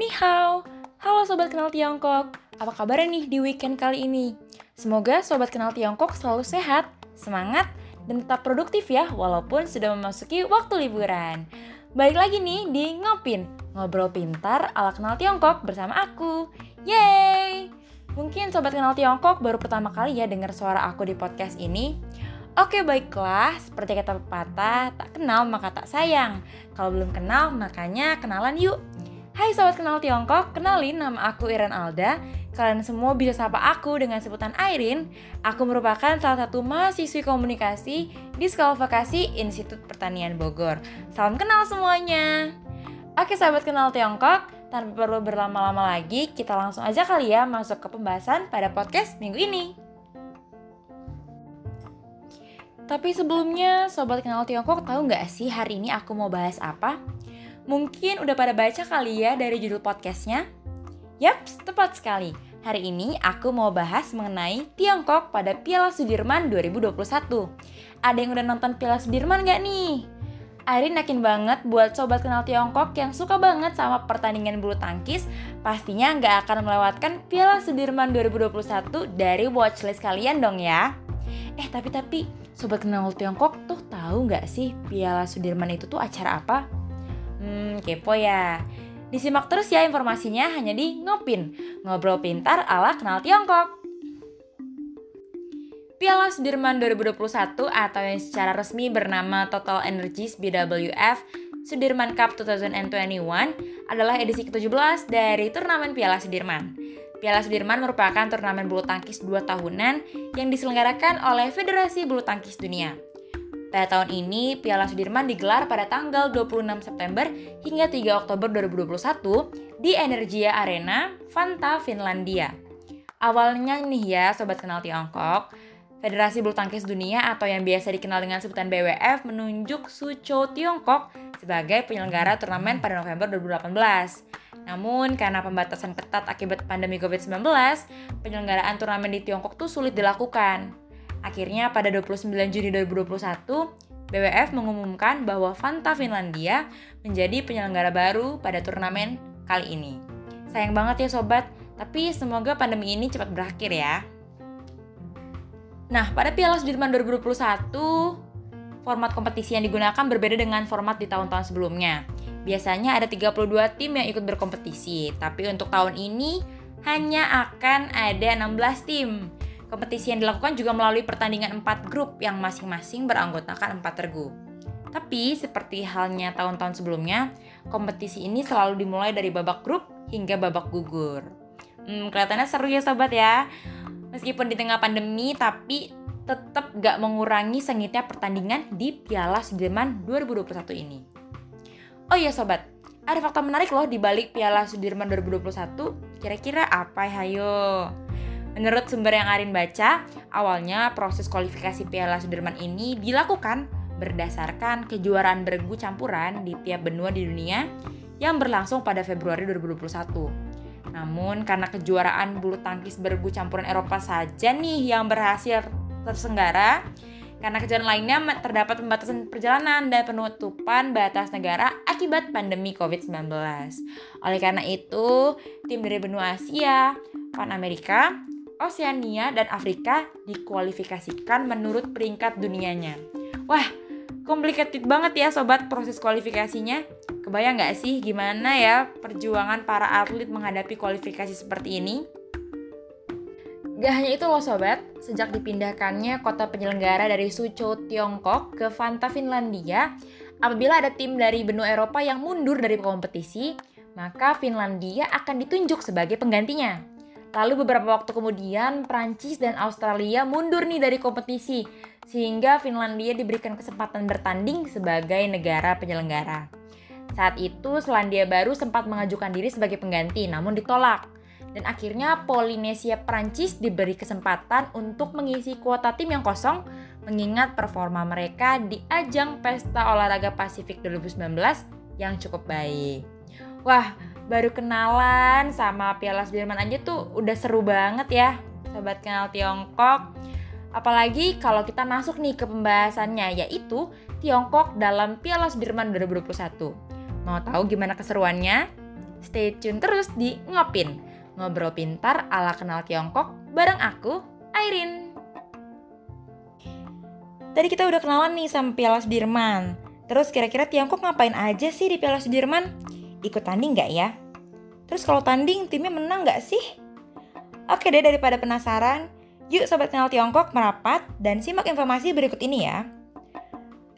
Ni hao, halo Sobat Kenal Tiongkok. Apa kabarnya nih di weekend kali ini? Semoga Sobat Kenal Tiongkok selalu sehat, semangat, dan tetap produktif ya walaupun sudah memasuki waktu liburan. Balik lagi nih di Ngopin, ngobrol pintar ala kenal Tiongkok bersama aku. Yeay! Mungkin Sobat Kenal Tiongkok baru pertama kali ya dengar suara aku di podcast ini. Oke baiklah, seperti kata pepatah, tak kenal maka tak sayang. Kalau belum kenal, makanya kenalan yuk. Hai Sobat Kenal Tiongkok, kenalin nama aku Iren Alda. Kalian semua bisa sapa aku dengan sebutan Airin. Aku merupakan salah satu mahasiswi komunikasi di Sekolah Vokasi Institut Pertanian Bogor. Salam kenal semuanya. Oke Sobat Kenal Tiongkok, tanpa perlu berlama-lama lagi, kita langsung aja kali ya masuk ke pembahasan pada podcast minggu ini. Tapi sebelumnya, Sobat Kenal Tiongkok tahu nggak sih hari ini aku mau bahas apa? Mungkin udah pada baca kali ya dari judul podcastnya? Yap, tepat sekali. Hari ini aku mau bahas mengenai Tiongkok pada Piala Sudirman 2021. Ada yang udah nonton Piala Sudirman gak nih? Arin yakin banget buat sobat kenal Tiongkok yang suka banget sama pertandingan bulu tangkis, pastinya nggak akan melewatkan Piala Sudirman 2021 dari watchlist kalian dong ya. Eh tapi tapi, sobat kenal Tiongkok tuh tahu nggak sih Piala Sudirman itu tuh acara apa? Hmm, kepo ya. Disimak terus ya informasinya hanya di Ngopin, ngobrol pintar ala kenal Tiongkok. Piala Sudirman 2021 atau yang secara resmi bernama Total Energies BWF Sudirman Cup 2021 adalah edisi ke-17 dari turnamen Piala Sudirman. Piala Sudirman merupakan turnamen bulu tangkis 2 tahunan yang diselenggarakan oleh Federasi Bulu Tangkis Dunia. Pada tahun ini, Piala Sudirman digelar pada tanggal 26 September hingga 3 Oktober 2021 di Energia Arena, Fanta, Finlandia. Awalnya nih ya, Sobat Kenal Tiongkok, Federasi Bulu Tangkis Dunia atau yang biasa dikenal dengan sebutan BWF menunjuk Sucho Tiongkok sebagai penyelenggara turnamen pada November 2018. Namun, karena pembatasan ketat akibat pandemi COVID-19, penyelenggaraan turnamen di Tiongkok tuh sulit dilakukan. Akhirnya pada 29 Juni 2021, BWF mengumumkan bahwa Fanta Finlandia menjadi penyelenggara baru pada turnamen kali ini. Sayang banget ya sobat, tapi semoga pandemi ini cepat berakhir ya. Nah, pada Piala Sudirman 2021, format kompetisi yang digunakan berbeda dengan format di tahun-tahun sebelumnya. Biasanya ada 32 tim yang ikut berkompetisi, tapi untuk tahun ini hanya akan ada 16 tim. Kompetisi yang dilakukan juga melalui pertandingan 4 grup yang masing-masing beranggotakan 4 regu. Tapi seperti halnya tahun-tahun sebelumnya, kompetisi ini selalu dimulai dari babak grup hingga babak gugur. Hmm, kelihatannya seru ya sobat ya. Meskipun di tengah pandemi, tapi tetap gak mengurangi sengitnya pertandingan di Piala Sudirman 2021 ini. Oh iya sobat, ada fakta menarik loh di balik Piala Sudirman 2021. Kira-kira apa ya hayo? Menurut sumber yang Arin baca, awalnya proses kualifikasi Piala Sudirman ini dilakukan berdasarkan kejuaraan bergu campuran di tiap benua di dunia yang berlangsung pada Februari 2021. Namun karena kejuaraan bulu tangkis bergu campuran Eropa saja nih yang berhasil tersenggara, karena kejuaraan lainnya terdapat pembatasan perjalanan dan penutupan batas negara akibat pandemi COVID-19. Oleh karena itu, tim dari benua Asia, Pan Amerika, Oseania, dan Afrika dikualifikasikan menurut peringkat dunianya. Wah, complicated banget ya sobat proses kualifikasinya. Kebayang nggak sih gimana ya perjuangan para atlet menghadapi kualifikasi seperti ini? Gak hanya itu loh sobat, sejak dipindahkannya kota penyelenggara dari Suzhou, Tiongkok ke Fanta, Finlandia, apabila ada tim dari benua Eropa yang mundur dari kompetisi, maka Finlandia akan ditunjuk sebagai penggantinya. Lalu beberapa waktu kemudian Prancis dan Australia mundur nih dari kompetisi sehingga Finlandia diberikan kesempatan bertanding sebagai negara penyelenggara. Saat itu Selandia Baru sempat mengajukan diri sebagai pengganti namun ditolak. Dan akhirnya Polinesia Prancis diberi kesempatan untuk mengisi kuota tim yang kosong mengingat performa mereka di ajang Pesta Olahraga Pasifik 2019 yang cukup baik. Wah, baru kenalan sama Piala Sudirman aja tuh udah seru banget ya sobat kenal Tiongkok apalagi kalau kita masuk nih ke pembahasannya yaitu Tiongkok dalam Piala Sudirman 2021 mau tahu gimana keseruannya? stay tune terus di Ngopin, ngobrol pintar ala kenal Tiongkok bareng aku, Airin. Tadi kita udah kenalan nih sama Piala Sudirman. Terus kira-kira Tiongkok ngapain aja sih di Piala Sudirman? Ikut tanding nggak ya? Terus kalau tanding timnya menang nggak sih? Oke deh daripada penasaran, yuk Sobat Kenal Tiongkok merapat dan simak informasi berikut ini ya.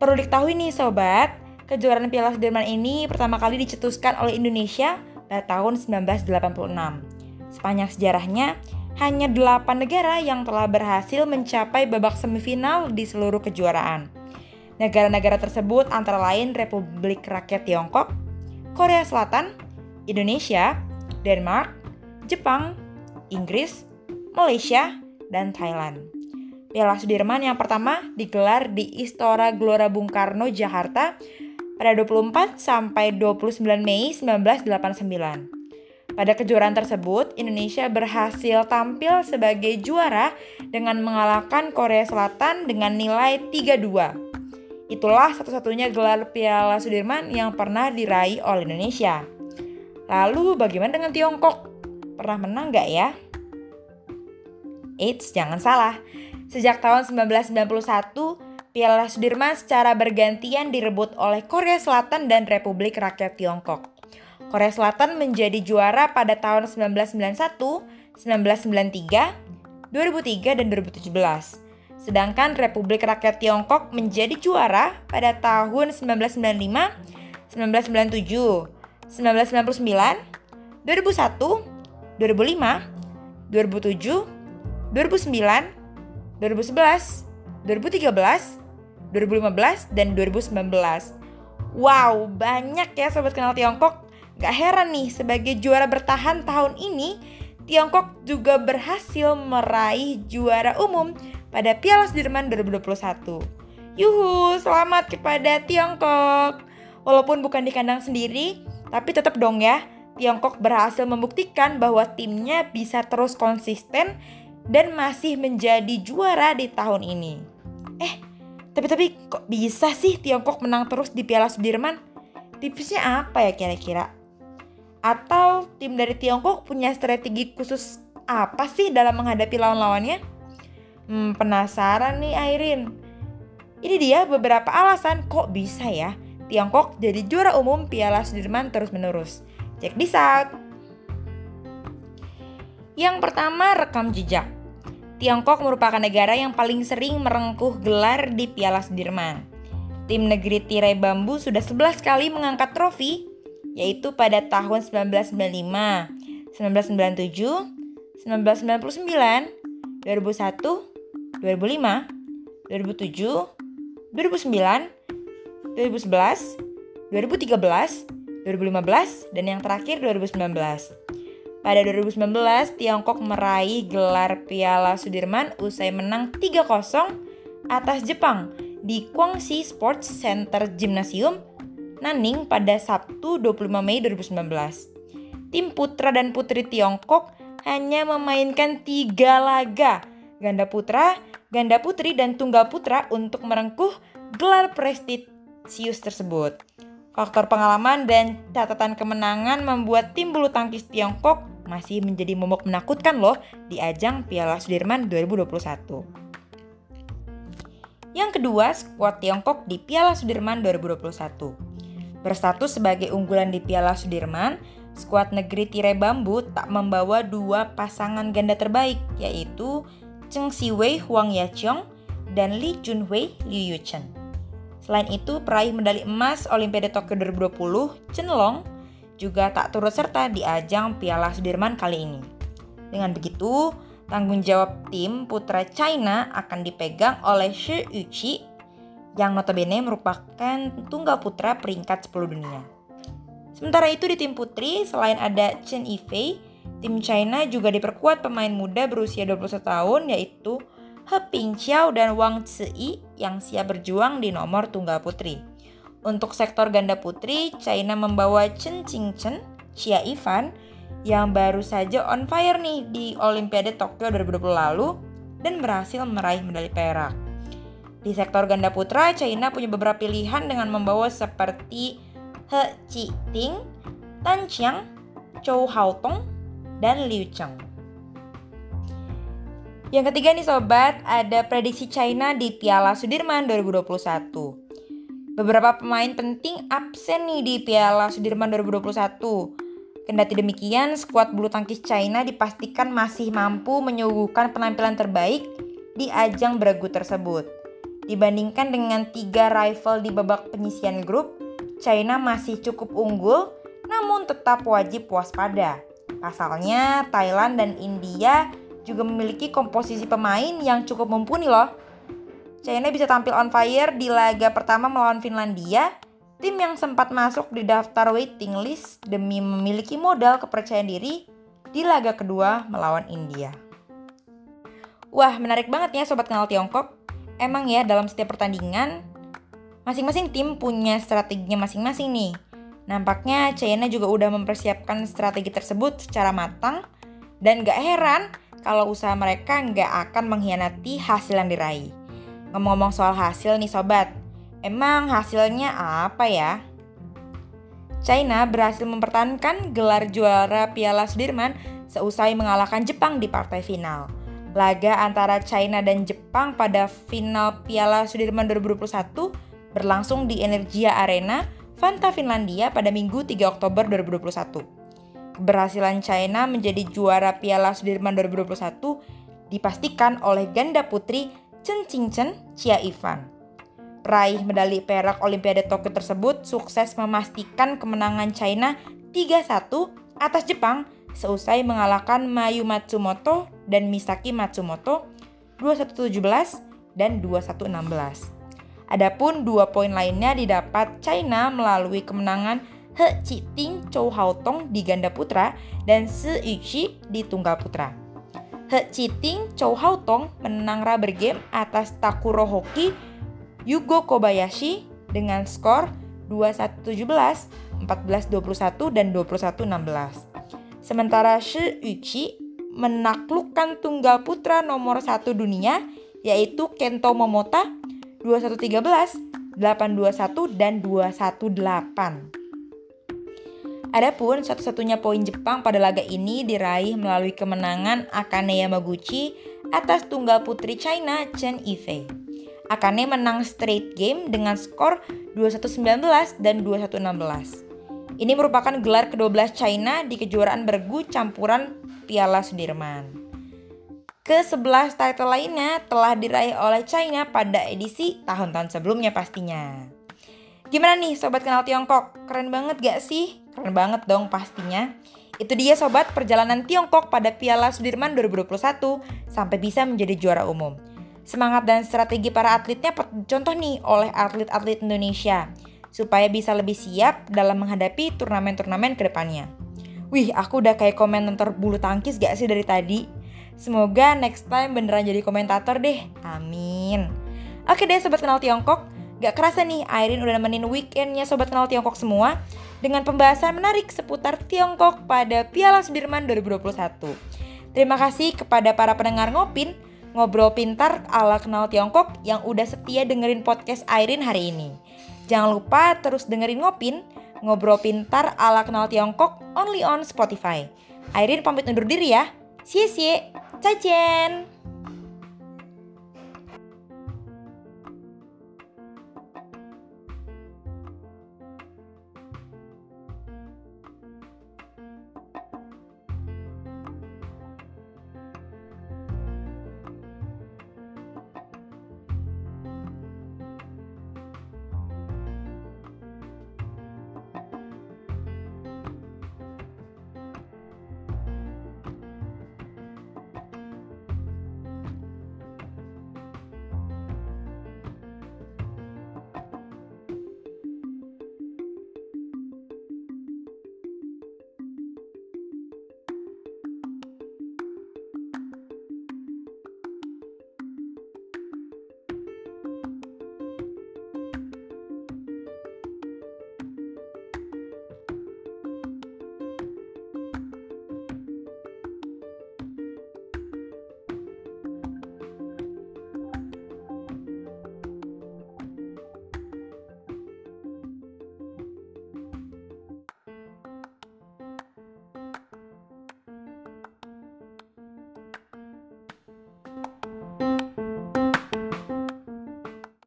Perlu diketahui nih Sobat, kejuaraan Piala Sudirman ini pertama kali dicetuskan oleh Indonesia pada tahun 1986. Sepanjang sejarahnya, hanya 8 negara yang telah berhasil mencapai babak semifinal di seluruh kejuaraan. Negara-negara tersebut antara lain Republik Rakyat Tiongkok, Korea Selatan, Indonesia, Denmark, Jepang, Inggris, Malaysia, dan Thailand. Piala Sudirman yang pertama digelar di Istora Gelora Bung Karno, Jakarta pada 24 sampai 29 Mei 1989. Pada kejuaraan tersebut, Indonesia berhasil tampil sebagai juara dengan mengalahkan Korea Selatan dengan nilai 3-2. Itulah satu-satunya gelar Piala Sudirman yang pernah diraih oleh Indonesia. Lalu bagaimana dengan Tiongkok? Pernah menang nggak ya? Eits, jangan salah. Sejak tahun 1991, Piala Sudirman secara bergantian direbut oleh Korea Selatan dan Republik Rakyat Tiongkok. Korea Selatan menjadi juara pada tahun 1991, 1993, 2003, dan 2017. Sedangkan Republik Rakyat Tiongkok menjadi juara pada tahun 1995, 1997, 1999, 2001, 2005, 2007, 2009, 2011, 2013, 2015, dan 2019. Wow, banyak ya sobat kenal Tiongkok. Gak heran nih, sebagai juara bertahan tahun ini, Tiongkok juga berhasil meraih juara umum pada Piala Sudirman 2021. Yuhu, selamat kepada Tiongkok. Walaupun bukan di kandang sendiri, tapi tetap dong ya, Tiongkok berhasil membuktikan bahwa timnya bisa terus konsisten dan masih menjadi juara di tahun ini. Eh, tapi tapi kok bisa sih Tiongkok menang terus di Piala Sudirman? Tipsnya apa ya kira-kira? Atau tim dari Tiongkok punya strategi khusus apa sih dalam menghadapi lawan-lawannya? Hmm, penasaran nih Airin. Ini dia beberapa alasan kok bisa ya Tiongkok jadi juara umum Piala Sudirman terus-menerus. Check this out. Yang pertama, rekam jejak. Tiongkok merupakan negara yang paling sering merengkuh gelar di Piala Sudirman. Tim negeri tirai bambu sudah 11 kali mengangkat trofi, yaitu pada tahun 1995, 1997, 1999, 2001, 2005, 2007, 2009, 2011, 2013, 2015, dan yang terakhir 2019. Pada 2019, Tiongkok meraih gelar Piala Sudirman usai menang 3-0 atas Jepang di Guangxi Sports Center Gymnasium, Nanning pada Sabtu 25 Mei 2019. Tim putra dan putri Tiongkok hanya memainkan tiga laga, ganda putra, ganda putri, dan tunggal putra untuk merengkuh gelar prestisius tersebut. Faktor pengalaman dan catatan kemenangan membuat tim bulu tangkis Tiongkok masih menjadi momok menakutkan loh di ajang Piala Sudirman 2021. Yang kedua, skuad Tiongkok di Piala Sudirman 2021. Berstatus sebagai unggulan di Piala Sudirman, skuad negeri tirai bambu tak membawa dua pasangan ganda terbaik, yaitu Cheng Siwei Huang Yaqiong dan Lee Junhui Liu Yuchen. Selain itu, peraih medali emas Olimpiade Tokyo 2020, Chen Long, juga tak turut serta di ajang Piala Sudirman kali ini. Dengan begitu, tanggung jawab tim putra China akan dipegang oleh Shi Yuqi yang notabene merupakan tunggal putra peringkat 10 dunia. Sementara itu di tim putri, selain ada Chen Yifei, tim China juga diperkuat pemain muda berusia 21 tahun yaitu He Pingqiao dan Wang Ziyi yang siap berjuang di nomor tunggal putri. Untuk sektor ganda putri, China membawa Chen Qingchen, Xia Ivan, yang baru saja on fire nih di Olimpiade Tokyo 2020 lalu dan berhasil meraih medali perak. Di sektor ganda putra, China punya beberapa pilihan dengan membawa seperti He Ting, Tan Qiang, Chou Haotong, dan Liu Cheng. Yang ketiga nih sobat, ada prediksi China di Piala Sudirman 2021. Beberapa pemain penting absen nih di Piala Sudirman 2021. Kendati demikian, skuad bulu tangkis China dipastikan masih mampu menyuguhkan penampilan terbaik di ajang beregu tersebut. Dibandingkan dengan tiga rival di babak penyisian grup, China masih cukup unggul, namun tetap wajib waspada. Pasalnya, Thailand dan India juga memiliki komposisi pemain yang cukup mumpuni loh. China bisa tampil on fire di laga pertama melawan Finlandia, tim yang sempat masuk di daftar waiting list demi memiliki modal kepercayaan diri di laga kedua melawan India. Wah, menarik banget ya sobat kenal Tiongkok. Emang ya dalam setiap pertandingan masing-masing tim punya strateginya masing-masing nih. Nampaknya China juga udah mempersiapkan strategi tersebut secara matang dan gak heran kalau usaha mereka nggak akan mengkhianati hasil yang diraih. Ngomong-ngomong soal hasil nih sobat, emang hasilnya apa ya? China berhasil mempertahankan gelar juara Piala Sudirman seusai mengalahkan Jepang di partai final. Laga antara China dan Jepang pada final Piala Sudirman 2021 berlangsung di Energia Arena, Fanta Finlandia pada Minggu 3 Oktober 2021. Keberhasilan China menjadi juara Piala Sudirman 2021 dipastikan oleh ganda putri Chen Qingchen Chia Ivan. Peraih medali perak Olimpiade Tokyo tersebut sukses memastikan kemenangan China 3-1 atas Jepang seusai mengalahkan Mayu Matsumoto dan Misaki Matsumoto 21-17 dan 21-16. Adapun dua poin lainnya didapat China melalui kemenangan He Ting Chou Hao Tong di ganda putra dan Si Yuqi di tunggal putra. He Ting Chou Hao Tong menang rubber game atas Takuro Hoki Yugo Kobayashi dengan skor 21-17, 14-21, dan 21-16. Sementara Shi Yuqi menaklukkan tunggal putra nomor satu dunia yaitu Kento Momota 21-13, 8-21, dan 21-8. Adapun satu-satunya poin Jepang pada laga ini diraih melalui kemenangan Akane Yamaguchi atas tunggal putri China Chen Yifei. Akane menang straight game dengan skor 21-19 dan 21-16. Ini merupakan gelar ke-12 China di kejuaraan bergu campuran Piala Sudirman. Ke-11 title lainnya telah diraih oleh China pada edisi tahun-tahun sebelumnya pastinya. Gimana nih sobat kenal Tiongkok? Keren banget gak sih? Keren banget dong pastinya. Itu dia sobat perjalanan Tiongkok pada Piala Sudirman 2021 sampai bisa menjadi juara umum. Semangat dan strategi para atletnya contoh nih oleh atlet-atlet Indonesia supaya bisa lebih siap dalam menghadapi turnamen-turnamen ke depannya. Wih, aku udah kayak komentator bulu tangkis gak sih dari tadi? Semoga next time beneran jadi komentator deh. Amin. Oke deh sobat kenal Tiongkok, Gak kerasa nih, Airin udah nemenin weekendnya Sobat Kenal Tiongkok semua dengan pembahasan menarik seputar Tiongkok pada Piala Sudirman 2021. Terima kasih kepada para pendengar ngopin, ngobrol pintar ala kenal Tiongkok yang udah setia dengerin podcast Airin hari ini. Jangan lupa terus dengerin ngopin, ngobrol pintar ala kenal Tiongkok only on Spotify. Airin pamit undur diri ya. Xie xie, 再见。